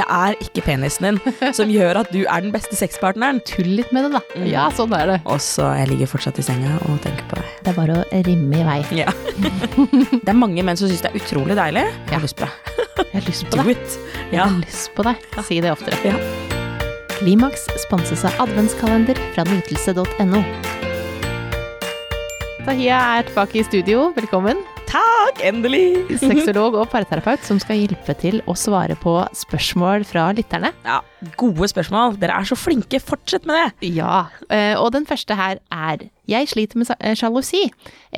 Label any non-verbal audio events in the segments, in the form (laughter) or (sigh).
Det er ikke penisen din som gjør at du er den beste sexpartneren. Tull litt med det, da. Mm. Ja, sånn er det. Og så jeg ligger fortsatt i senga og tenker på deg. Det er bare å rimme i vei. Ja. (laughs) det er mange menn som syns det er utrolig deilig. Jeg har lyst på deg. Jeg har lyst på deg. Jeg har lyst på deg. Si det oftere. Ja. Klimaks sponses av adventskalender fra nytelse.no. Tahia er tilbake i studio. Velkommen. Takk, endelig! Sexolog og parterapeut som skal hjelpe til å svare på spørsmål fra lytterne. Ja, gode spørsmål. Dere er så flinke. Fortsett med det. Ja, eh, og den første her er Jeg sliter med eh, sjalusi.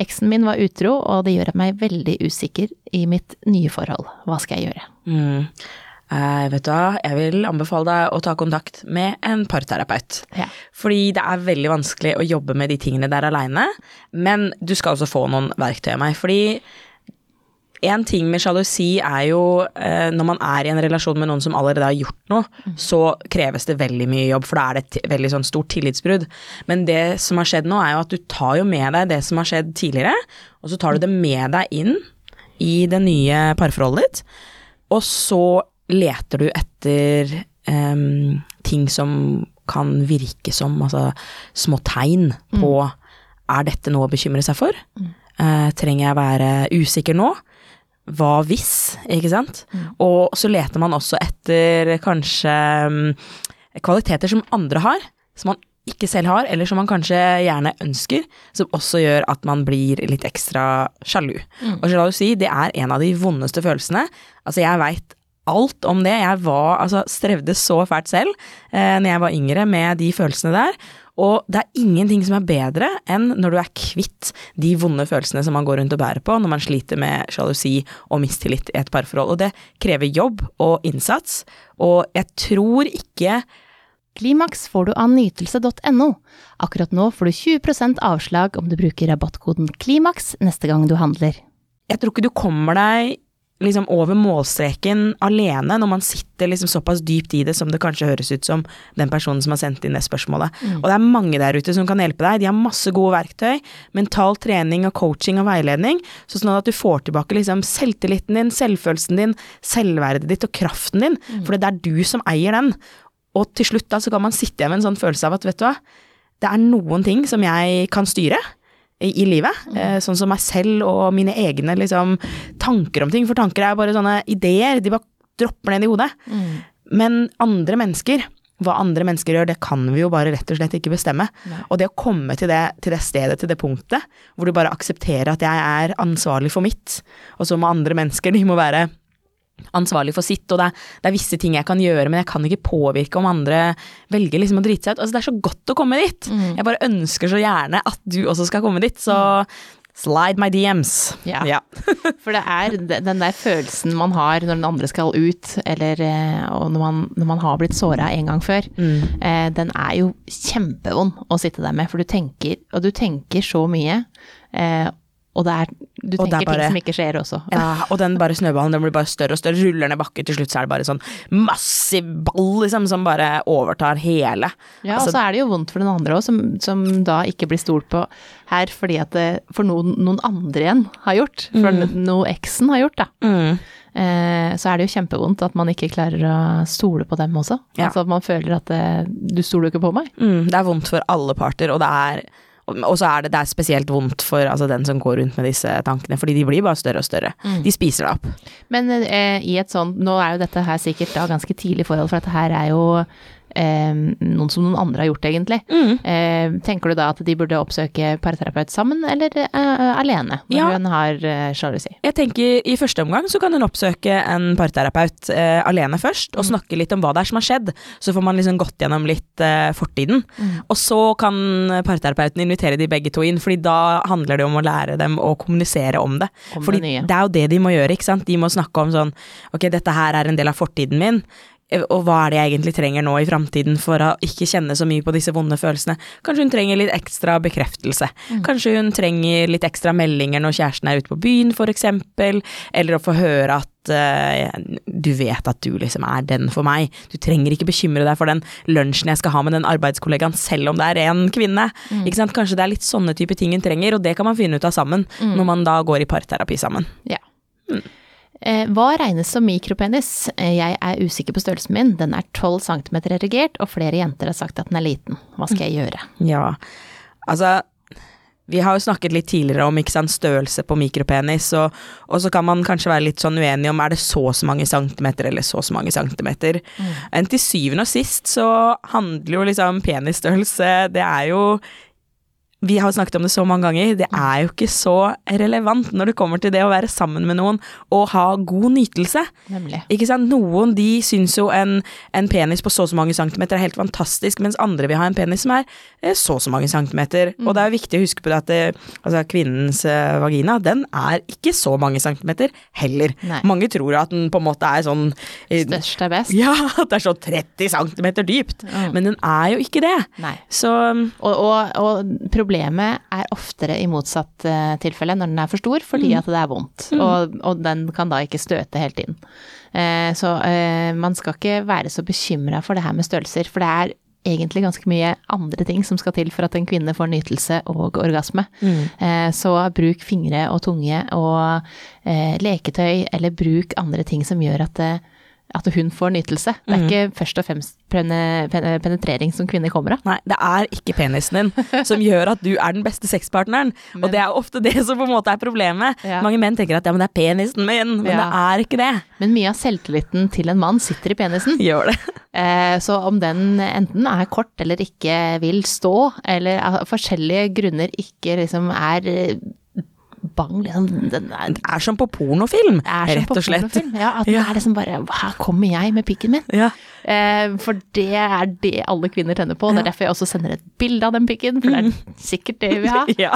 Eksen min var utro, og det gjør meg veldig usikker i mitt nye forhold. Hva skal jeg gjøre? Mm. Eh, vet du hva, jeg vil anbefale deg å ta kontakt med en parterapeut. Ja. Fordi det er veldig vanskelig å jobbe med de tingene der aleine, men du skal også få noen verktøy av meg. Fordi en ting med sjalusi er jo eh, når man er i en relasjon med noen som allerede har gjort noe, så kreves det veldig mye jobb, for da er det et veldig sånn stort tillitsbrudd. Men det som har skjedd nå, er jo at du tar jo med deg det som har skjedd tidligere, og så tar du det med deg inn i det nye parforholdet ditt, og så leter du etter um, ting som kan virke som altså, små tegn på er dette noe å bekymre seg for? Eh, trenger jeg være usikker nå? Hva hvis, ikke sant? Og så leter man også etter kanskje mm, kvaliteter som andre har, som man ikke selv har, eller som man kanskje gjerne ønsker, som også gjør at man blir litt ekstra sjalu. Og sjalusi, det er en av de vondeste følelsene. Altså, jeg veit alt om det. Jeg var, altså, strevde så fælt selv eh, når jeg var yngre med de følelsene der. Og det er ingenting som er bedre enn når du er kvitt de vonde følelsene som man går rundt og bærer på når man sliter med sjalusi og mistillit i et parforhold. Og det krever jobb og innsats, og jeg tror ikke Klimaks får du av nytelse.no. Akkurat nå får du 20% avslag om du bruker rabattkoden KLIMAKS neste gang du handler. Jeg tror ikke du kommer deg liksom over målstreken alene når man sitter liksom såpass dypt i det som det kanskje høres ut som den personen som har sendt inn det spørsmålet. Og det er mange der ute som kan hjelpe deg. De har masse gode verktøy. Mental trening og coaching og veiledning. Så sånn at du får tilbake liksom selvtilliten din, selvfølelsen din, selvverdet ditt og kraften din. For det er du som eier den. Og til slutt da så kan man sitte igjen med en sånn følelse av at vet du hva, det er noen ting som jeg kan styre i, livet. Eh, sånn som meg selv og mine egne liksom, tanker om ting. For tanker er bare sånne ideer, de bare dropper ned i hodet. Men andre mennesker, hva andre mennesker gjør, det kan vi jo bare rett og slett ikke bestemme. Nei. Og det å komme til det, til det stedet, til det punktet, hvor du bare aksepterer at jeg er ansvarlig for mitt, og så må andre mennesker, de må være ansvarlig for sitt, og det er, det er visse ting jeg kan gjøre, men jeg kan ikke påvirke om andre velger liksom å drite seg ut. Altså, det er så godt å komme dit. Jeg bare ønsker så gjerne at du også skal komme dit, så slide my DMs. Ja. ja. (laughs) For det er den der følelsen man har når den andre skal ut, eller eh, og når man, når man har blitt såra en gang før, eh, den er jo kjempevond å sitte der med, for du tenker, og du tenker så mye, eh, og det er, du Og er tenker bare- ting som ikke skjer også. Ja, og den bare snøballen den blir bare større og større, ruller ned bakken, til slutt så er det bare sånn massiv ball liksom, som bare overtar hele. Ja, Altså, og så er det jo vondt for den andre òg, som, som da ikke blir stolt på her fordi at det for noen, noen andre igjen har gjort, for noe eksen har gjort, da. mm, Eh, så er det jo kjempevondt at man ikke klarer å stole på dem også. Ja. Altså at man føler at det, du stoler jo ikke på meg. mm, det er vondt for alle parter, og det er og så er det, det er spesielt vondt for altså, den som går rundt med disse tankene, fordi de blir bare større og større. De spiser det opp. Men eh, i et sånt, nå er jo dette her sikkert da ganske tidlig forhold, for dette her er jo eh, noen som noen andre har gjort egentlig. Mm. Eh, tenker du da at de burde oppsøke parterapeut sammen, eller eh, alene, når Ja. hun har eh, sjalusi? Jeg tenker I første omgang så kan hun oppsøke en parterapeut eh, alene først, og snakke litt om hva det er som har skjedd. Så får man liksom gått gjennom litt eh, fortiden. Og så kan parterapeuten invitere de begge to inn, fordi da handler det om å lære dem å kommunisere om det. Om fordi det det er jo det de må gjøre, ikke sant. De må snakke om sånn ok, dette her er en del av fortiden min. Eh, Og hva er det jeg egentlig trenger nå i framtiden for å ikke kjenne så mye på disse vonde følelsene? Kanskje hun trenger litt ekstra bekreftelse. Kanskje hun trenger litt ekstra meldinger når kjæresten er ute på byen, eksempel. Eller å få høre at eh, du vet at du liksom er den for meg. Du trenger ikke bekymre deg for den lunsjen jeg skal ha med den arbeidskollegaen, selv om det er en kvinne. Sant? Kanskje det er litt sånne type ting hun trenger, og det kan man finne ut av sammen når man da går i parterapi sammen. Ja. Eh, hva regnes som mikropenis? Eh, jeg er usikker på størrelsen min. Den er 12 cm erigert, og flere jenter har sagt at den er liten. Hva skal jeg gjøre? Ja, altså vi har jo snakket litt tidligere om ikke sant, størrelse på mikropenis, og, og, så kan man kanskje være litt sånn uenig om er det så og så mange centimeter eller så og så mange centimeter. Mm. Men til syvende og sist så handler jo liksom penisstørrelse Det er jo vi har snakket om det så mange ganger, det er jo ikke så relevant når det kommer til det å være sammen med noen og ha god nytelse. Nemlig. Ikke sant? Noen de syns jo en, en penis på så og så mange centimeter er helt fantastisk, mens andre vil ha en penis som er eh, så og så mange centimeter. Mm. Og det er jo viktig å huske på det at det, altså, kvinnens uh, vagina, den er ikke så mange centimeter heller. Nei. Mange tror at den på en måte er sånn Størst er best? Ja, (laughs) at det er sånn 30 centimeter dypt. Mm. Men den er jo ikke det. Nei. Så og, og, og problemet er oftere i motsatt uh, tilfelle når den er for stor, fordi mm. at det er vondt. Mm. Og, og, den kan da ikke støte helt inn. Uh, så uh, man skal ikke være så bekymra for det her med størrelser, for det er egentlig ganske mye andre ting som skal til for at en kvinne får nytelse og orgasme. Mm. Så bruk fingre og tunge og leketøy, eller bruk andre ting som gjør at at hun får nytelse. Det er mm. ikke først og fremst penetrering som kvinner kommer av. Nei, det er ikke penisen din som gjør at du er den beste sexpartneren. Men, og det er ofte det som på en måte er problemet. Ja. Mange menn tenker at ja, men det er penisen min, men ja. det er ikke det. Men mye av selvtilliten til en mann sitter i penisen. Gjør det. Eh, så om den enten er kort eller ikke vil stå, eller av forskjellige grunner ikke liksom er bang, liksom. Den er, det er som på pornofilm, rett og slett. Ja, at ja. er liksom bare Her kommer jeg med pikken min. Ja. Eh, for det er det alle kvinner tenner på. Det er derfor jeg også sender et bilde av den pikken, for det er mm. sikkert det vi har. (laughs) ja.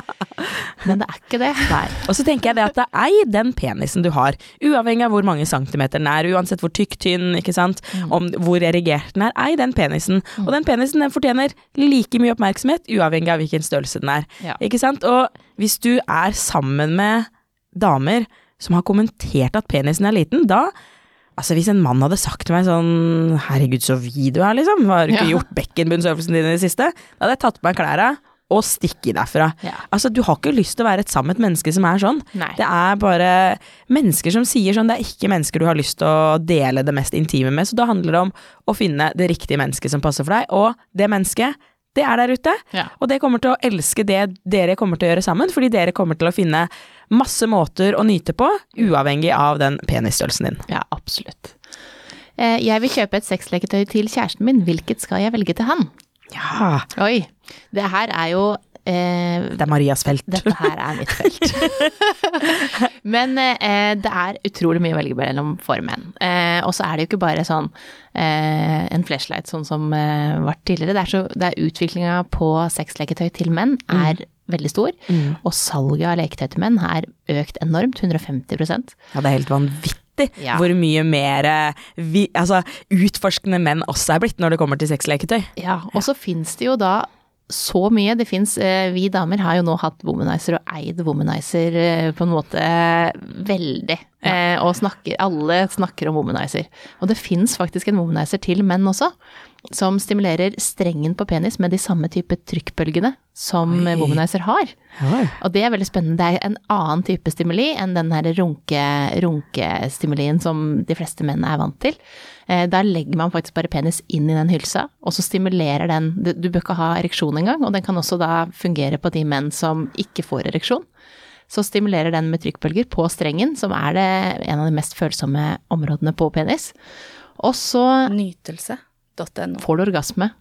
Men det er ikke det. Nei. Og så tenker jeg det at det er den penisen du har, uavhengig av hvor mange centimeter den er, uansett hvor tykk, tynn, ikke sant, mm. om hvor erigert den er, ei den penisen. Mm. Og den penisen den fortjener like mye oppmerksomhet, uavhengig av hvilken størrelse den er. Ikke sant? Og hvis du er sammen med damer som har kommentert at penisen er liten, da Altså Hvis en mann hadde sagt til meg sånn Herregud, så vid du er, liksom. Har du ikke ja. gjort bekkenbunnsøvelsen din i det siste? Da hadde jeg tatt på meg klærne og stikket derfra. Ja. Altså, du har ikke lyst til å være et sammen med et menneske som er sånn. Nei. Det er bare mennesker som sier sånn. Det er ikke mennesker du har lyst til å dele det mest intime med. Så da handler det om å finne det riktige mennesket som passer for deg, og det mennesket det er der ute. Ja. Og det kommer til å elske det dere kommer til å gjøre sammen, fordi dere kommer til å finne masse måter å nyte på, uavhengig av den penisstørrelsen din. Ja, absolutt. Eh, jeg vil kjøpe et sexleketøy til kjæresten min, hvilket skal jeg velge til han? Ja. Oi. Det her er jo Eh, det er Marias felt. Dette her er mitt felt. (laughs) Men eh, det er utrolig mye å velge mellom for menn. Eh, og så er det jo ikke bare sånn eh, en flashlight sånn som eh, var tidligere. Det er, så, det er utviklinga på sexleketøy til menn er mm. veldig stor. Mm. Og salget av leketøy til menn er økt enormt. 150% Ja, det er helt vanvittig ja. hvor mye mer eh, vi, altså, utforskende menn også er blitt når det kommer til sexleketøy. Ja, og så ja. fins det jo da så mye. Det fins eh, Vi damer har jo nå hatt womanizer og eid womanizer eh, på en måte veldig. Eh, og snakker, alle snakker om womanizer. Og det fins faktisk en womanizer til menn også, som stimulerer strengen på penis med de samme type trykkbølgene som Oi. womanizer har. Oi. Og det er veldig spennende. Det er en annen type stimuli enn den her runke, runkestimulien som de fleste menn er vant til. Eh, der legger man faktisk bare penis inn i den hylsa, og så stimulerer den Du bør ikke ha ereksjon engang, og den kan også da fungere på de menn som ikke får ereksjon. Så stimulerer den med trykkbølger på strengen, som er det en av de mest følsomme områdene på penis. Og så Nytelse.no. Får du orgasme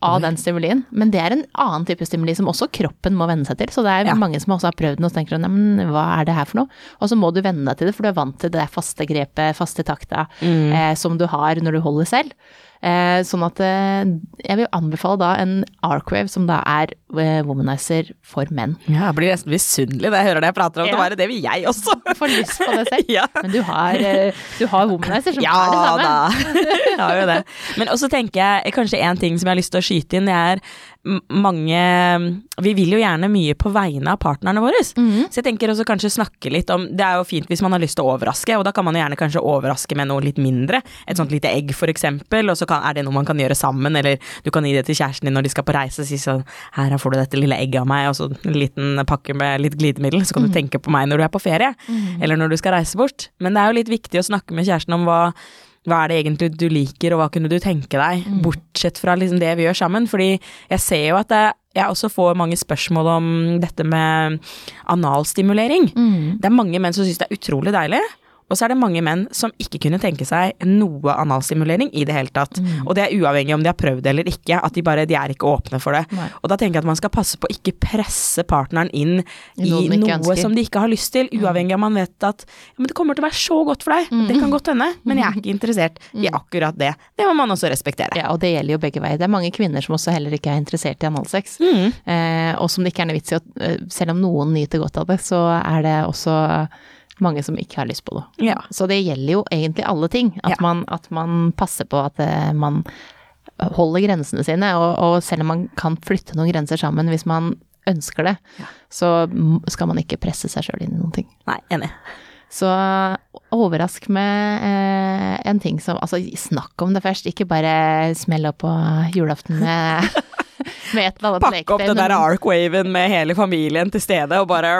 av den stimulien. Men det er en annen type stimuli som også kroppen må venne seg til. Så det er ja. mange som også har prøvd den og tenker sånn, hva er det her for noe? Og så må du venne deg til det, for du er vant til det faste grepet, faste takta, mm. eh, som du har når du holder selv. Eh, sånn at eh, jeg vil anbefale da en Arcwave, som da er eh, womanizer for menn. Ja, jeg blir nesten misunnelig når jeg hører det jeg prater om. Ja. Det var det vil jeg også. Får lyst på det selv. (laughs) ja. Men du har, du har womanizer som ja, er det samme. Ja da, (laughs) jeg har jo det. Men også tenker jeg kanskje en ting som jeg har lyst til å skyte inn, det er mange Vi vil jo gjerne mye på vegne av partnerne våre. Så jeg tenker også kanskje snakke litt om Det er jo fint hvis man har lyst til å overraske, og da kan man jo gjerne kanskje overraske med noe litt mindre. Et sånt lite egg, for eksempel, og så kan, er det noe man kan gjøre sammen, eller du kan gi det til kjæresten din når de skal på reise, og si sånn Her får du dette lille egget av meg, og så en liten pakke med litt glidemiddel, så kan du tenke på meg når du er på ferie, eller når du skal reise bort. Men det er jo litt viktig å snakke med kjæresten om hva hva er det egentlig du liker, og hva kunne du tenke deg, bortsett fra liksom det vi gjør sammen? Fordi jeg ser jo at det, jeg også får mange spørsmål om dette med analstimulering. Det er mange menn som syns det er utrolig deilig. Og så er det mange menn som ikke kunne tenke seg noe analstimulering i det hele tatt. Og det er uavhengig om de har prøvd det eller ikke, at de bare de er ikke åpne for det. Nei. Og da tenker jeg at man skal passe på å ikke presse partneren inn I noe noe som de ikke har lyst til, uavhengig om man vet at ja, men det kommer til å være så godt for deg. Det kan godt hende, men jeg er ikke (laughs) interessert i akkurat det. Det må man også respektere. Ja, og det gjelder jo begge veier. Det er mange kvinner som også heller ikke er interessert i analsex. Mm. Eh, og som det ikke er noe vits i å eh, Selv om noen nyter godt av det, så er det også mange som ikke har lyst på det. Ja. Så det gjelder jo egentlig alle ting. At, Ja. man, at man passer på at eh, man holder grensene sine. Og, og selv om man kan flytte noen grenser sammen hvis man ønsker det, så skal man ikke presse seg sjøl inn i noen ting. Nei, enig. Så overrask med eh, en ting som Altså, snakk om det først, ikke bare smell opp på julaften med, (laughs) med et eller annet Pakke opp den der Arcwaven med hele familien til stede, og bare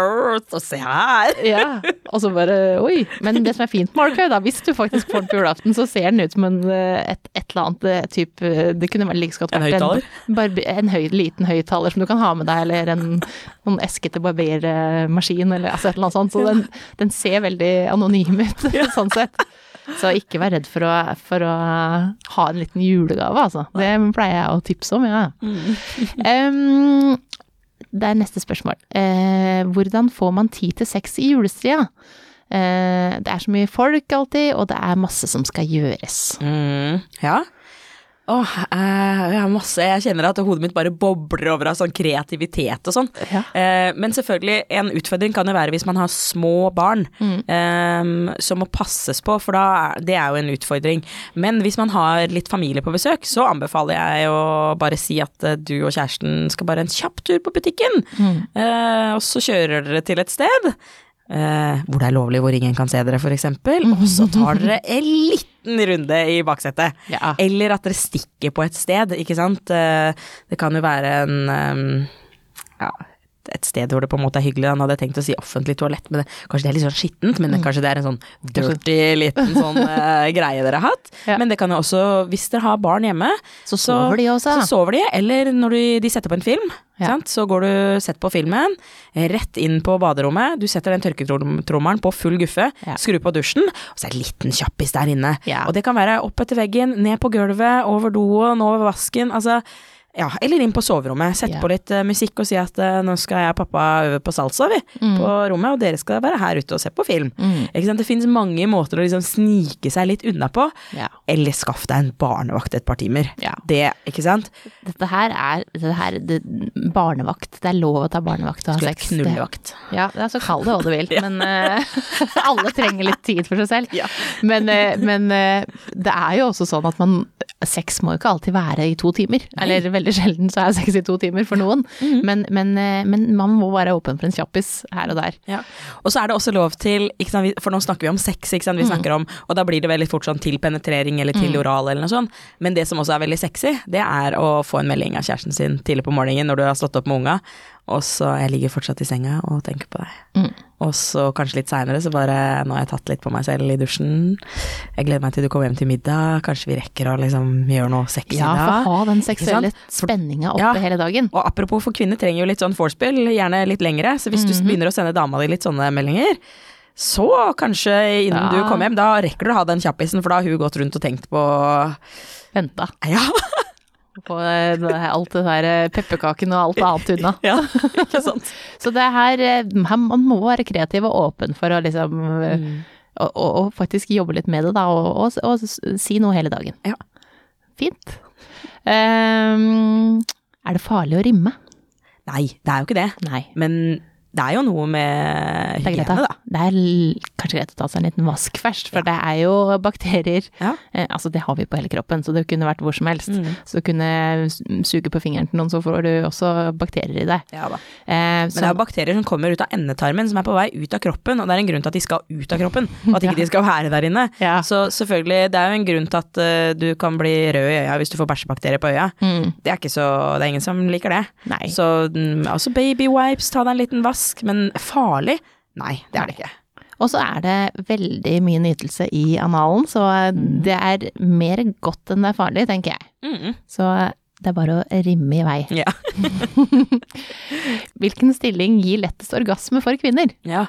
Så se her! (laughs) Ja, og så bare oi. Men det som er fint med Arcway, da, hvis du faktisk får den på julaften, så ser den ut som en, eh, et, et eller annet type eh, Det kunne like godt vært En høyttaler? En, en høy, liten høyttaler som du kan ha med deg, eller en, noen eske til barbermaskin, eller altså et eller annet sånt. Så den, den ser veldig anonym ut, (laughs) sånn sett. Så ikke vær redd for å, for å ha en liten julegave, altså. Det pleier jeg å tipse om, ja. (laughs) Um, det er neste spørsmål. Uh, hvordan får man tid til sex i julestria? Uh, det er så mye folk alltid, og det er masse som skal gjøres. Mm, ja. Åh, eh, jeg har masse Jeg kjenner at hodet mitt bare bobler over av sånn kreativitet og sånn. Ja. Eh, men selvfølgelig, en utfordring kan jo være hvis man har små barn eh, som må passes på, for da det er jo en utfordring. Men hvis man har litt familie på besøk, så anbefaler jeg å bare si at eh, du og kjæresten skal bare en kjapp tur på butikken, eh, og så kjører dere til et sted. Eh, hvor det er lovlig, hvor ingen kan se dere, for eksempel. Og så tar dere en liten runde i baksetet. Ja. Eller at dere stikker på et sted, ikke sant. Eh, Det kan jo være en um, ja, et sted hvor det på en måte er hyggelig. Han hadde tenkt å si offentlig toalett, men det, kanskje det er litt sånn skittent. Men det, kanskje det er en sånn dirty liten sånn uh, (laughs) greie dere har hatt. Ja. Men det kan jo også, hvis dere har barn hjemme, Så sover de også. så sover de, eller når de, de setter på en film, Ja. sant? så går du sett på filmen, rett inn på baderommet, du setter den tørketrommelen på full guffe, Ja. skrur på dusjen, og så er det en liten kjappis der inne. Og det kan være opp etter veggen, ned på gulvet, over doen, over vasken, altså ja, eller inn på soverommet. Sett yeah. på litt uh, musikk og si at uh, nå skal jeg og pappa øve på salsa, vi, på rommet, og dere skal være her ute og se på film. Mm. Ikke sant? Det finnes mange måter å liksom snike seg litt unna på. Yeah. Eller skaff deg en barnevakt et par timer. Yeah. Det, ikke sant? Dette her er, dette her, det, barnevakt. Det er lov å ta barnevakt og ha Skulle sex. Knullevakt. Ja, det er så kall det hva du vil, (laughs) men uh, (laughs) alle trenger litt tid for seg selv. Ja. Men, men det er jo også sånn at man Sex må jo ikke alltid være i to timer. Eller veldig sjelden så er sex i to timer for noen. Mhm. men, men, eh, men man må være åpen for en kjappis her og der. Ja. Og så er det også lov til, ikke sant, for nå snakker vi om sex, vi snakker om, og da blir det veldig fort sånn til penetrering eller til oral eller noe sånt. Men det som også er veldig sexy, det er å få en melding av kjæresten sin tidlig på morgenen når du har stått opp med unga, og så jeg ligger fortsatt i senga og tenker på deg. Mm. Og så kanskje litt seinere så bare Nå har jeg tatt litt på meg selv i dusjen. Jeg gleder meg til du kommer hjem til middag. Kanskje vi rekker å liksom gjøre noe sexy Ja, da. for å ha den seksuelle spenninga oppe Ja. hele dagen. Og apropos, for kvinner trenger jo litt sånn vorspiel, gjerne litt lengre. Så hvis du begynner å sende dama di litt sånne meldinger, så kanskje innen Ja. du kommer hjem, da rekker du å ha den kjappisen, for da har hun gått rundt og tenkt på Venta Ja, (laughs) på eh, alt det der pepperkakene og alt annet unna. (laughs) ja (laughs) ikke sant. Så det her, eh, her Man må være kreativ og åpen for å liksom eh, Mm. og, og, og faktisk jobbe litt med det, da, og, og, og si noe hele dagen. Ja. Fint. Um, er det farlig å rimme? Nei, det er jo ikke det. Nei. Men det er jo noe med Det hygiene, da. da. Det er kanskje greit å ta seg en liten vask først, for det er jo bakterier. Ja. Eh, altså det har vi på hele kroppen, så det kunne vært hvor som helst. Mm. Så du kunne suge på fingeren til noen, så får du også bakterier i deg. Ja da. Eh, Men det er jo bakterier som kommer ut av endetarmen, som er på vei ut av kroppen, og det er en grunn til at de skal ut av kroppen, og at (laughs) ikke de skal være der inne. Ja. Så selvfølgelig, det er jo en grunn til at uh, du kan bli rød i øya hvis du får bæsjebakterier på øya. mm, Det er ikke så, det er ingen som liker det. Nei. Så mm, også baby wipes, ta deg en liten vask, men farlig? Nei, det er det ikke. Og så er det veldig mye nytelse i analen, så Mm. det er mer godt enn det er farlig, tenker jeg. Mm. Så det er bare å rimme i vei. (laughs) Ja. (laughs) Hvilken stilling gir lettest orgasme for kvinner? ja.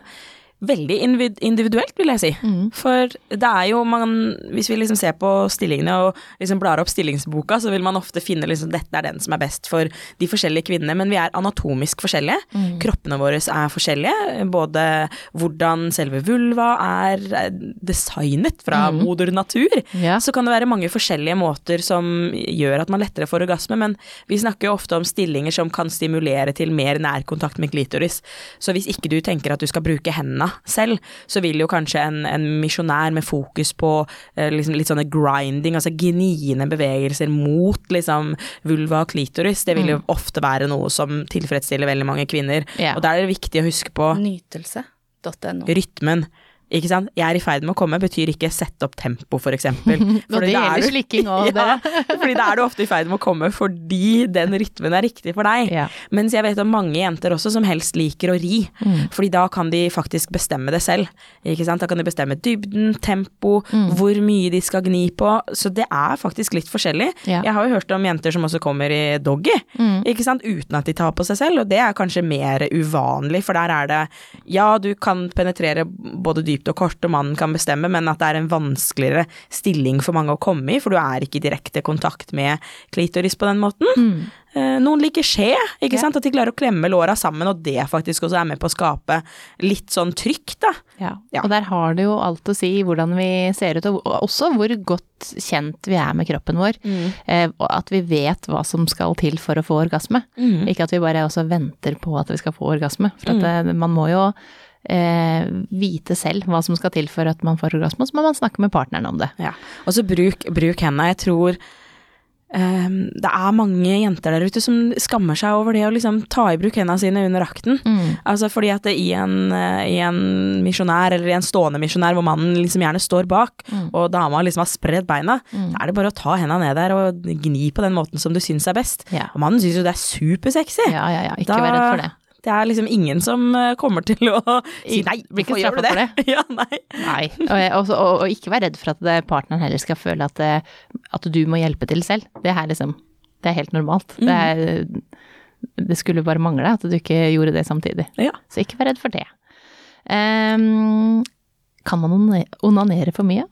Veldig individuelt, vil jeg si. Mm. For det er jo man Hvis vi liksom ser på stillingene og liksom blar opp stillingsboka, så vil man ofte finne liksom dette er den som er best for de forskjellige kvinnene. Men vi er anatomisk forskjellige. Mm. Kroppene våre er forskjellige. Både hvordan selve vulva er eh, designet fra Mm. moder natur. Yeah. Så kan det være mange forskjellige måter som gjør at man lettere får orgasme, men vi snakker jo ofte om stillinger som kan stimulere til mer nærkontakt med klitoris. Så hvis ikke du tenker at du skal bruke hendene selv, så vil jo kanskje en, en misjonær med fokus på eh, liksom litt sånne grinding, altså gniende bevegelser mot liksom vulva og klitoris, det vil jo ofte være noe som tilfredsstiller veldig mange kvinner. Ja. Og da er det viktig å huske på Nytelse.no. rytmen. Ikke sant? Jeg er i ferd med å komme betyr ikke sette opp tempo, for eksempel. (laughs) Fordi (laughs) det er gjelder slikking òg, ja, fordi da er du ofte i ferd med å komme fordi den rytmen er riktig for deg. Ja. Mens jeg vet om mange jenter også som helst liker å ri, Mm. fordi da kan de faktisk bestemme det selv. Ikke sant? Da kan de bestemme dybden, tempo, Mm. hvor mye de skal gni på. Så det er faktisk litt forskjellig. Ja. Jeg har jo hørt om jenter som også kommer i doggy, Mm. ikke sant? uten at de tar på seg selv, og det er kanskje mer uvanlig, for der er det Ja, du kan penetrere både dypt og kort, og mannen kan bestemme, men at det er en vanskeligere stilling for mange å komme i, for du er ikke i direkte kontakt med klitoris på den måten. Mm. Eh, Noen liker skje, ikke Ja. sant, at de klarer å klemme låra sammen, og det faktisk også er med på å skape litt sånn trykk, da. Ja. Ja. Og der har det jo alt å si hvordan vi ser ut, og også hvor godt kjent vi er med kroppen vår. Eh, og at vi vet hva som skal til for å få orgasme. Mm. Ikke at vi bare også venter på at vi skal få orgasme. For at eh, man må jo eh, vite selv hva som skal til for at man får orgasme, og så må man snakke med partneren om det. Ja. Og så bruk, bruk hendene. Jeg tror um, det er mange jenter der ute som skammer seg over det å liksom ta i bruk hendene sine under akten. Altså fordi at det i en, eh, i en misjonær, eller i en stående misjonær hvor mannen liksom gjerne står bak, og dama liksom har spredd beina, da er det bare å ta hendene ned der og gni på den måten som du syns er best. Ja. Og mannen syns jo det er supersexy. Ja, ja, ja. Ikke Da- vær redd for det. Det er liksom ingen som eh, kommer til å si nei, Blir ikke straffa for det? (laughs) ja, nei. Nei. Og, og, og, ikke vær redd for at partneren heller skal føle at, at du må hjelpe til selv. Det liksom Det er helt normalt. Det, er, det skulle bare mangle at du ikke gjorde det samtidig. Ja. Så ikke vær redd for det. Um, kan man onanere for mye?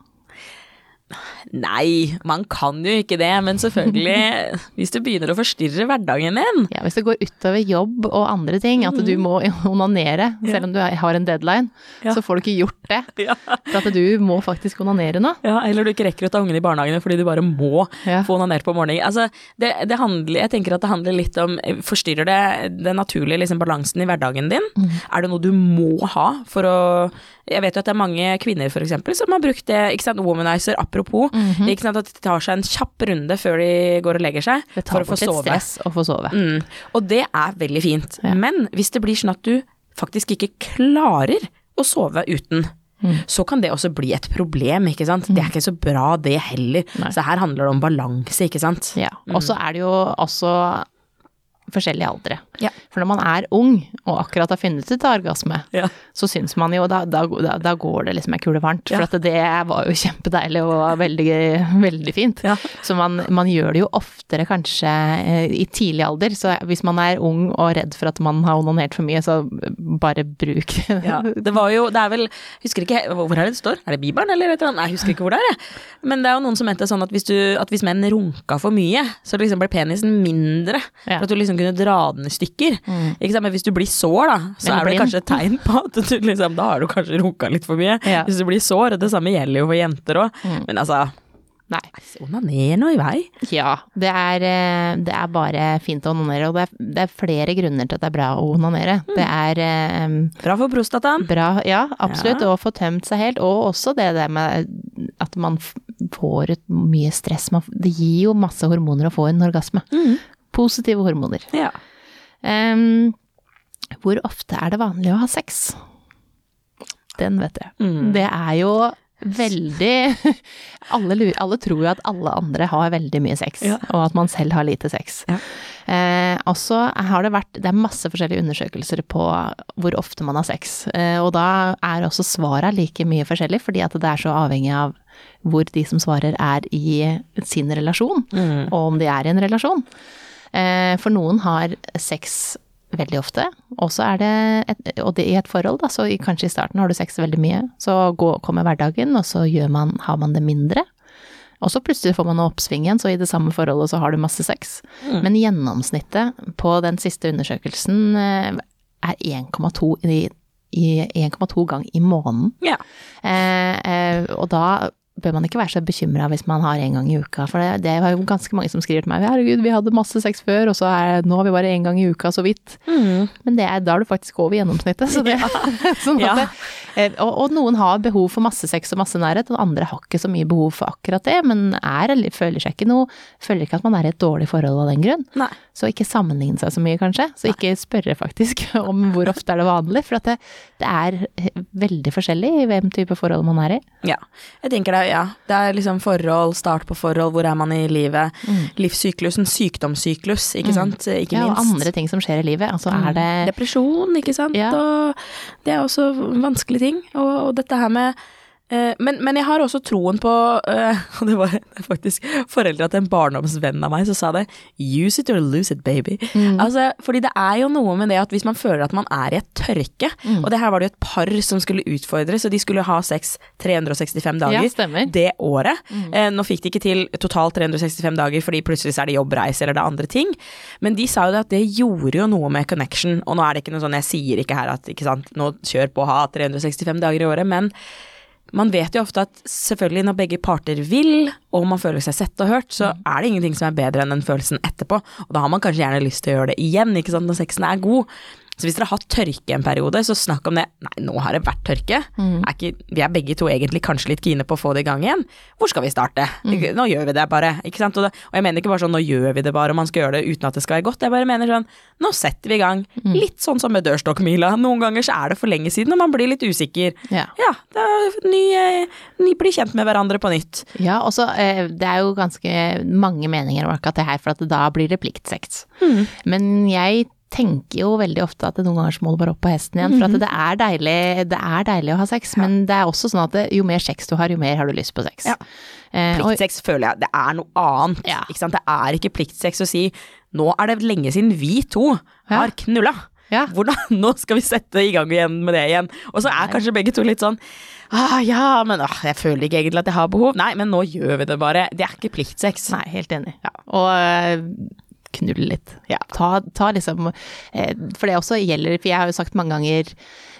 Nei, man kan jo ikke det, men selvfølgelig, (laughs) hvis du begynner å forstyrre hverdagen din Ja, hvis det går utover jobb og andre ting, at du må onanere, selv om du har en deadline, Ja. så får du ikke gjort det. (laughs) ja. For at du må faktisk onanere nå. ja, eller du ikke rekker å ta ungen i barnehagen fordi du bare må Ja. få onanert på morgenen. Altså, det, det handler, jeg tenker at det handler litt om Forstyrrer det den naturlige liksom, balansen i hverdagen din? Er det noe du må ha for å Jeg vet jo at det er mange kvinner for eksempel som har brukt det, ikke sant, womanizer, apropos, ikke sant, at de tar seg en kjapp runde før de går og legger seg Det for tar å få bort litt sove. stress å få sove. Mm. Og det er veldig fint. Ja. Men hvis det blir sånn at du faktisk ikke klarer å sove uten, så kan det også bli et problem, ikke sant. Det er ikke så bra det heller. Nei. Så her handler det om balanse, ikke sant. Ja, og så er det jo også forskjellige aldre. Ja. For når man er ung og akkurat har funnet ut av orgasme, Ja. så syns man jo da, da, da, går det liksom ei kule varmt. For at det var jo kjempedeilig og veldig, veldig fint. Ja. Så man, man gjør det jo oftere kanskje eh, i tidlig alder. Så hvis man er ung og redd for at man har onanert for mye, så bare bruk (laughs) Ja, det var jo, det er vel, husker ikke, hvor er det det står? Er det Bibelen eller et eller annet? Nei, jeg husker ikke hvor det er, jeg. Men det er jo noen som mente sånn at hvis, du, at hvis menn runka for mye, så liksom ble penisen mindre, Ja. for at du liksom kunne dra den i stykker. Sant? Men hvis du blir sår da, så Eller er det blind. kanskje et tegn på at du liksom, da har du kanskje runka litt for mye. Ja. Hvis du blir sår, og det samme gjelder jo for jenter også. Men altså, Nei. Onaner nå i vei. Ja, det er, eh, det er bare fint å onanere, og det er, det er flere grunner til at det er bra å onanere. Det er um, Bra for prostataen. bra, ja, absolutt, Ja. å få tømt seg helt, og også det der med at man får ut mye stress. Man, det gir jo masse hormoner å få en orgasme. Positive hormoner. Ja. Um, hvor ofte er det vanlig å ha sex? Den vet jeg. Mm. Det er jo veldig (laughs) alle, lurer, alle tror jo at alle andre har veldig mye sex, Ja. og at man selv har lite sex. Ja. Eh, og så har det vært Det er masse forskjellige undersøkelser på hvor ofte man har sex. Eh, og da er også svara like mye forskjellig, fordi at det er så avhengig av hvor de som svarer er i sin relasjon, Mm. og om de er i en relasjon. Eh, for noen har sex veldig ofte, og så er det, et, og det i et forhold, da, så i, kanskje i starten har du sex veldig mye, så går, kommer hverdagen, og så gjør man, har man det mindre. Og så plutselig får man noe oppsving igjen, så i det samme forholdet så har du masse sex. Men gjennomsnittet på den siste undersøkelsen eh, er 1,2 i, i 1,2 gang i måneden. ja. Eh, eh, og da bør man ikke være så bekymra hvis man har én gang i uka, for det, det var jo ganske mange som skriver til meg herregud, vi hadde masse sex før, og så er nå har vi bare én gang i uka, så vidt. Men det er, da er du faktisk over gjennomsnittet. Så det, (laughs) (laughs) sånn at Ja. det, eh, og, og noen har behov for masse sex og masse nærhet, og andre har ikke så mye behov for akkurat det, men er, eller føler seg ikke noe Føler ikke at man er i et dårlig forhold av den grunn. Nei. Så ikke sammenligne seg så mye, kanskje. Så ikke spørre faktisk (laughs) om hvor ofte er det vanlig, for at det, det er veldig forskjellig i hvem type forhold man er i. Ja. Jeg tenker det, ja. Det er liksom forhold, start på forhold, hvor er man i livet. Livssyklusen, sykdomssyklus, ikke sant. Ikke Ja, og andre ting som skjer i livet. Altså er det Depresjon, ikke sant. Ja. Og det er også vanskelige ting. Og, og dette her med men, men jeg har også troen på eh, (laughs) Og det var faktisk foreldra til en barndomsvenn av meg som sa det. Use it or lose it, baby. Mm. Altså, fordi det er jo noe med det at hvis man føler at man er i et tørke Mm. Og det her var det jo et par som skulle utfordres, og de skulle ha sex 365 dager Ja. Det året. Mm. nå fikk de ikke til totalt 365 dager, fordi plutselig så er det jobbreise eller det er andre ting. Men de sa jo det at det gjorde jo noe med connection, og nå er det ikke noe sånn, jeg sier ikke her at ikke sant, nå kjør på, ha 365 dager i året, men man vet jo ofte at selvfølgelig når begge parter vil, og man føler seg sett og hørt, så er det ingenting som er bedre enn den følelsen etterpå. Og da har man kanskje gjerne lyst til å gjøre det igjen, ikke sant, når sexen er god. Så hvis dere har hatt tørke en periode, så snakk om det. Nei, nå har det vært tørke. Er ikke, vi er begge to egentlig kanskje litt kine på å få det i gang igjen. Hvor skal vi starte? Mm. Nå gjør vi det bare. Ikke sant? Og, det, og jeg mener ikke bare sånn nå gjør vi det bare, og man skal gjøre det uten at det skal være godt. Jeg bare mener sånn nå setter vi i gang. Litt sånn som med dørstokkmila. Noen ganger så er det for lenge siden, og man blir litt usikker. Ja. Ja, det er ny, eh, ny bli kjent med hverandre på nytt. Ja, og så eh, det er jo ganske mange meninger om akkurat det her, for at da blir det pliktsex. Men jeg tenker jo veldig ofte at noen ganger så må du bare opp på hesten igjen, for at det er deilig, det er deilig å ha sex, men det er også sånn at det, jo mer sex du har, jo mer har du lyst på sex. Ja. Eh, Pliktsex føler jeg det er noe annet. Ja. Det er ikke pliktsex å si nå er det lenge siden vi to har knulla. Ja. Hvordan, (laughs) nå skal vi sette i gang igjen med det igjen. Og så er kanskje begge to litt sånn ah, ja, men ah, jeg føler ikke egentlig at jeg har behov. Nei, men nå gjør vi det bare. Det er ikke pliktsex. Nei, helt enig. Ja. Og knulle litt. Ja. Ta, ta liksom eh, For det også gjelder, for jeg har jo sagt mange ganger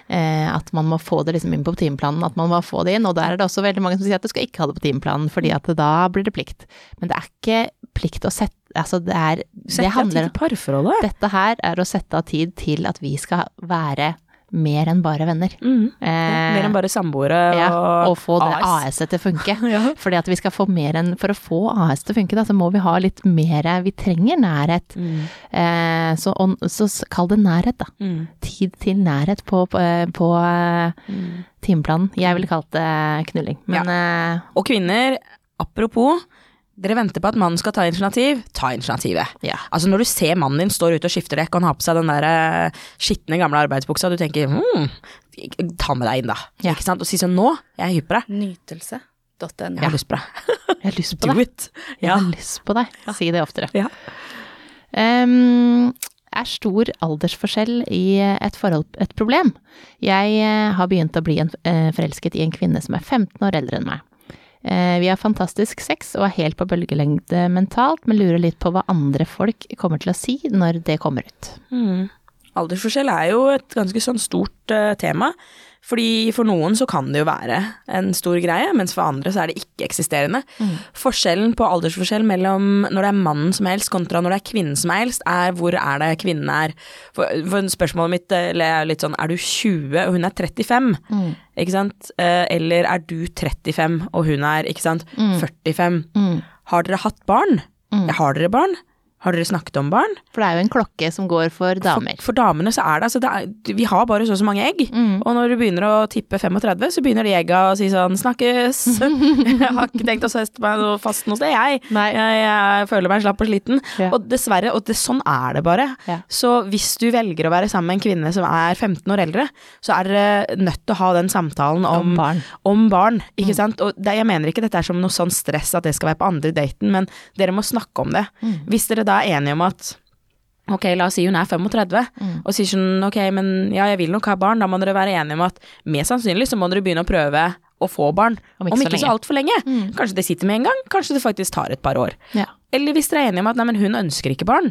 eh, at man må få det liksom inn på timeplanen, at man må få det inn, og der er det også veldig mange som sier at du skal ikke ha det på timeplanen, fordi at da blir det plikt. Men det er ikke plikt å sette Altså, det er Det handler til parforholdet. Dette her er å sette av tid til at vi skal være mer enn bare venner. Mm. Eh, Mer enn bare samboere ja, og, og få det AS. AS-et til å funke. (laughs) Ja. Fordi at vi skal få mer enn For å få AS til å funke, da, så må vi ha litt mer Vi trenger nærhet. Mm. Eh, så, og, så kall det nærhet, da. Mm. Tid til nærhet på, på, på eh, timeplanen. Jeg ville kalt det knulling. Men ja. Og kvinner, apropos, dere venter på at mannen skal ta initiativ. Ta initiativet. ja. Altså Når du ser mannen din står ute og skifter dekk, og han har på seg den der eh, skitne gamle arbeidsbuksa, du tenker hm, ta med deg inn, da. Ja. Ikke sant? Og si sånn nå, jeg er hypp på deg. Nytelse.no. Jeg har lyst på deg. Jeg har lyst på (laughs) Do deg. it. Jeg har lyst på deg. Si det oftere. Ja. Um, er stor aldersforskjell i et forhold et problem? Jeg eh, har begynt å bli en, eh, forelsket i en kvinne som er 15 år eldre enn meg. Eh, vi har fantastisk sex og er helt på bølgelengde mentalt, men lurer litt på hva andre folk kommer til å si når det kommer ut. Mm. Aldersforskjell er jo et ganske sånn stort uh, tema. Fordi for noen så kan det jo være en stor greie, mens for andre så er det ikke-eksisterende. Forskjellen på aldersforskjell mellom når det er mannen som er eldst kontra når det er kvinnen som er eldst, er hvor er det kvinnen er. For, for spørsmålet mitt eh, er litt sånn er du 20 og hun er 35? Ikke sant? Eh, Eller er du 35 og hun er, ikke sant, 45? Har dere hatt barn? Har dere barn? Har dere snakket om barn? For det er jo en klokke som går for damer. For, for damene så er det altså det er, Vi har bare så og så mange egg. Og når du begynner å tippe 35, så begynner de egga å si sånn 'snakkes'. (laughs) jeg har ikke tenkt å sette meg noe fast noe sted, jeg. Jeg, jeg føler meg slapp og sliten. Ja. Og dessverre, og det, sånn er det bare. Ja. Så hvis du velger å være sammen med en kvinne som er 15 år eldre, så er dere nødt til å ha den samtalen om, Om barn. om barn, ikke sant. Og det, jeg mener ikke dette er som noe sånn stress at det skal være på andre daten, men dere må snakke om det. Hvis dere da er enige om at Ok, la oss si hun er 35, og sier sånn ok, men ja, jeg vil nok ha barn, da må dere være enige om at mest sannsynlig så må dere begynne å prøve å få barn. Om Om ikke ikke, så så, altfor lenge. Kanskje det sitter med en gang, kanskje det faktisk tar et par år. Ja. Eller hvis dere er enige om at nei, men hun ønsker ikke barn,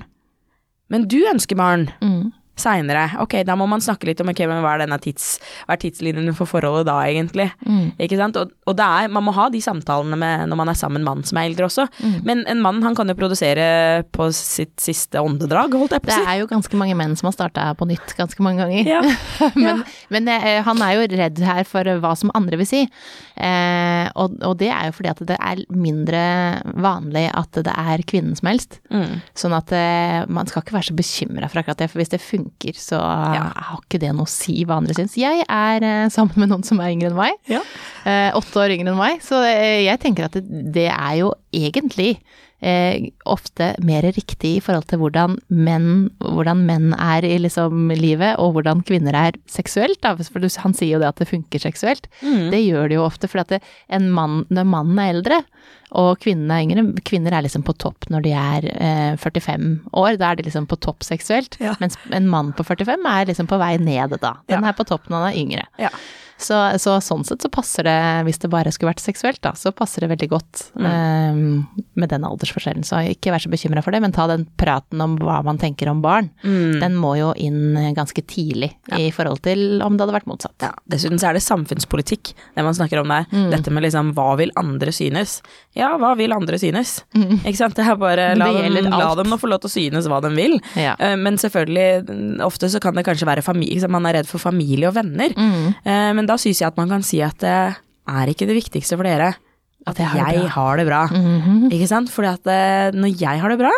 men du ønsker barn Mm. Seinere. Ok, da må man snakke litt om ok, men hva er denne tids, hva er tidslinjen for forholdet da, egentlig. Mm. Ikke sant? Og, og det er, man må ha de samtalene med, når man er sammen med mann som er eldre også. Mm. Men en mann han kan jo produsere på sitt siste åndedrag, holdt jeg på å si. Det er jo ganske mange menn som har starta på nytt ganske mange ganger. (laughs) Ja. men men eh, han er jo redd her for hva som andre vil si. Eh, og, og det er jo fordi at det er mindre vanlig at det er kvinnen som helst. Mm. Sånn at eh, man skal ikke være så bekymra for akkurat det, for hvis det funker, så har ikke det noe å si hva andre syns. Jeg er eh, sammen med noen som er yngre enn meg. Ja. Eh, åtte år yngre enn meg. Så eh, jeg tenker at det, det er jo egentlig eh, ofte mer riktig i forhold til hvordan menn, hvordan menn er i liksom livet, og hvordan kvinner er seksuelt. Da. For han sier jo det at det funker seksuelt. Det gjør det jo ofte, for at det, en mann, når mannen er eldre, og kvinnen er yngre, kvinner er liksom på topp når de er eh, 45 år, da er de liksom på topp seksuelt. Ja. Mens en mann på 45 er liksom på vei ned da. Den Ja. er på topp når han er yngre. Ja. Så, så sånn sett så passer det, hvis det bare skulle vært seksuelt, da, så passer det veldig godt Mm. um, med den aldersforskjellen. Så ikke vær så bekymra for det, men ta den praten om hva man tenker om barn. Mm. Den må jo inn ganske tidlig i forhold til om det hadde vært motsatt. Ja, dessuten så er det samfunnspolitikk, det man snakker om der. Mm. Dette med liksom hva vil andre synes? Ja, hva vil andre synes? Ikke sant? Det er bare la, Mm. dem, la dem nå få lov til å synes hva de vil. Ja. Uh, Men selvfølgelig, mm, ofte så kan det kanskje være familie, man er redd for familie og venner. Mm. Eh, Men da synes jeg at man kan si at det er ikke det viktigste for dere at jeg har det bra. har det bra. Mhm. Ikke sant? Fordi at eh, når jeg har det bra,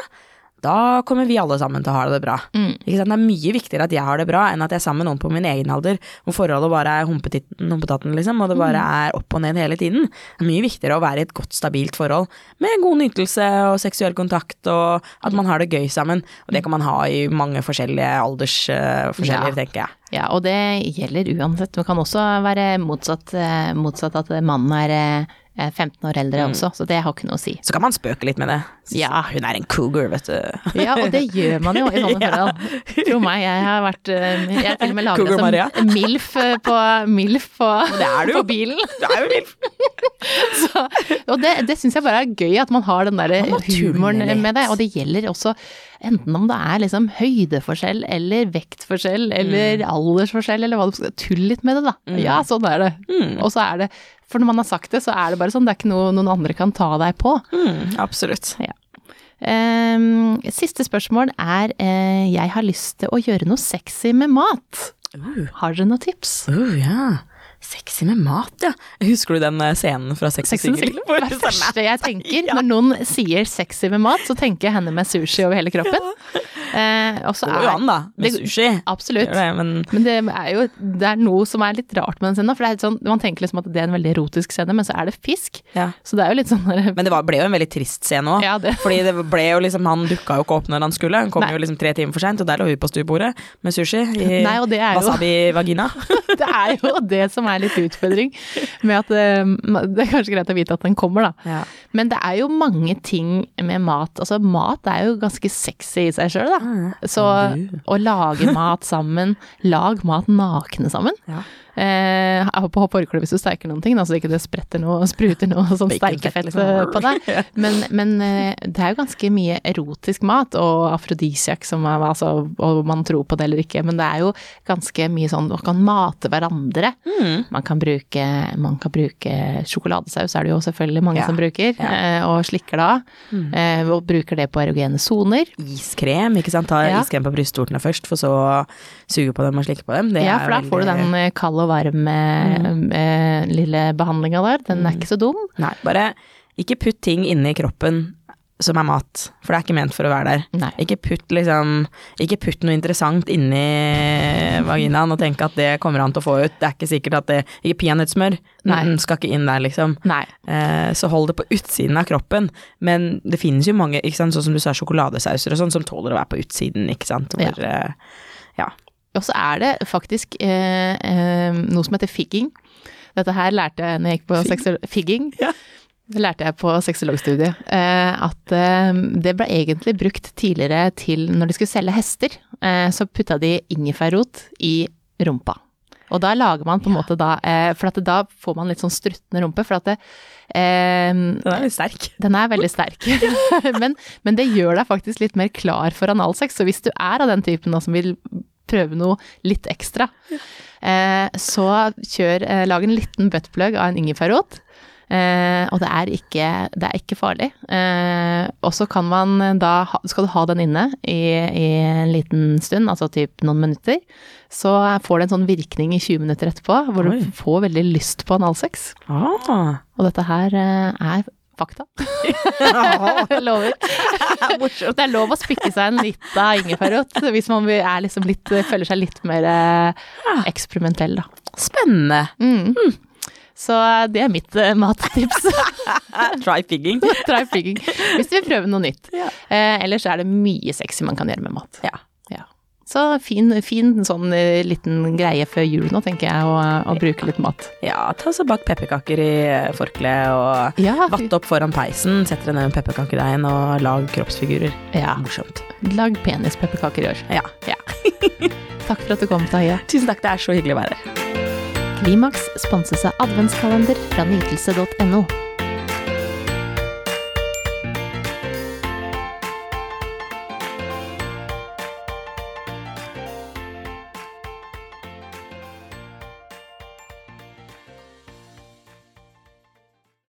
da kommer vi alle sammen til å ha det bra. Mm. Det er mye viktigere at jeg har det bra, enn at jeg er sammen med noen på min egen alder, hvor forholdet bare er humpetitten- humpetatten, liksom, og det bare Mm. er opp og ned hele tiden. Det er mye viktigere å være i et godt, stabilt forhold, med god nytelse og seksuell kontakt, og at man har det gøy sammen. Og det kan man ha i mange forskjellige aldersforskjeller, Ja. tenker jeg. Ja, og det gjelder uansett. Det kan også være motsatt, eh, motsatt at mannen er eh, 15 år eldre også, så det har ikke noe å si. Så kan man spøke litt med det. Ja. Hun er en cougar, vet du. Ja, og det gjør man jo i sånne (laughs) Ja. forhold. Tro meg, jeg har vært eh, Jeg har til og med laget Cougar som MILF eh, på, MILF på, Det på bilen. Det er jo MILF. (laughs) Så, og det, det syns jeg bare er gøy, at man har den der humoren med det. Og det gjelder også enten om det er liksom høydeforskjell, eller vektforskjell, eller aldersforskjell, eller hva du skal Tull litt med det, da. Ja, sånn er det. Og så er det For når man har sagt det, så er det bare sånn. Det er ikke noe noen andre kan ta deg på. Mm, absolutt. Ja. Um, siste spørsmål er uh, Jeg har lyst til å gjøre noe sexy med mat. Uh. Har dere noen tips? Uh, ja. Sexy med mat, ja. Husker du den eh, scenen fra Sex Sex? City. Det er det første jeg tenker når noen sier sexy med mat, så tenker jeg henne med sushi over hele kroppen. Eh, Det går jo an, da, med det- sushi. Absolutt. Det, men Men det er jo det er noe som er litt rart med den scenen. For det er sånn, man tenker liksom at det er en veldig erotisk scene, men så er det fisk. Ja. Så det er jo litt sånn Men det var, ble jo en veldig trist scene òg. Ja, det- Fordi det ble jo liksom Han dukka jo ikke opp når han skulle. Han kom Nei. jo liksom tre timer for seint, og der lå hun på stuebordet med sushi i Nei, og det er jo- wasabi-vagina. (laughs) det er jo det som er litt utfordring med at eh, Det er kanskje greit å vite at den kommer, da. Ja. Men det er jo mange ting med mat. Altså, mat er jo ganske sexy i seg sjøl, da. Så å lage mat sammen, lag mat nakne sammen. Ja. Eh, hopp på forkle hvis du steiker noen ting, da, så ikke det spretter noe, spruter noe sånn steikefett liksom. eh, på deg. (laughs) Men, men eh, det er jo ganske mye erotisk mat, og afrodisiak som er altså, og man tror på det eller ikke, men det er jo ganske mye sånn man kan mate hverandre. Mm. Man kan bruke, man kan bruke sjokoladesaus, er det jo selvfølgelig mange Ja, som bruker, ja. Mm. eh, og slikker da. Mm. og bruker det på erogene soner. Iskrem, ikke sant. Ta Ja. iskrem på brystvortene først, for så suge på dem og slikke på dem. Det Ja, for da får du den eh, kald og varm eh, Mm. eh, lille behandlinga der. Den er ikke så dum. Nei, bare ikke putt ting inni kroppen som er mat, for det er ikke ment for å være der. Nei. Ikke putt liksom Ikke putt noe interessant inni vaginaen og tenk at det kommer han til å få ut. Det er ikke sikkert at det Ikke peanøttsmør. Den skal ikke inn der, liksom. Eh, så hold det på utsiden av kroppen. Men det finnes jo mange, ikke sant, sånn som du sa, sjokoladesauser og sånn, som tåler å være på utsiden, ikke sant. Hvor, eh, ja. Og så er det faktisk eh, eh, noe som heter figging. Dette her lærte jeg når jeg gikk på sexo- figging. Ja. Det lærte jeg på sexologstudiet. Eh, at eh, det ble egentlig brukt tidligere til når de skulle selge hester. Eh, så putta de ingefærrot i rumpa. Og da lager man på en måte da For at da får man litt sånn struttende rumpe. For at det, eh, Den er litt sterk. den er veldig sterk, (laughs) men, men det gjør deg faktisk litt mer klar for analsex. Så hvis du er av den typen da, som vil prøve noe litt ekstra, eh, så kjør, eh, lag en liten buttplug av en ingefærrot. Eh, og det er ikke, det er ikke farlig. Eh, og så kan man da, skal du ha den inne i, i en liten stund, altså typ noen minutter, så får det en sånn virkning i 20 minutter etterpå, hvor Oi. du får veldig lyst på analsex. Ah. Og dette her eh, er fakta. (laughs) Lover. (laughs) Det er lov å spikke seg en lita ingefærrot hvis man er liksom litt, føler seg litt mer eh, eksperimentell, da. Spennende. Mm. Så det er mitt eh, mattips. (laughs) Try figging. (laughs) Try pigging. Hvis du vil prøve noe nytt. Ja. Eh, ellers er det mye sexy man kan gjøre med mat. Ja. Ja. Så fin, fin sånn eh, liten greie før jul nå, tenker jeg, å, å bruke litt mat. Ja, ta så bak pepperkaker i eh, forkleet og Ja, vatt opp foran peisen, sett dere ned med pepperkakedeigen og lag kroppsfigurer. ja. Morsomt. Lag penispepperkaker i år. Ja. (laughs) Takk for at du kom, Tahiya. Tusen takk, det er så hyggelig å være her. Klimaks sponses av adventskalender fra nytelse.no.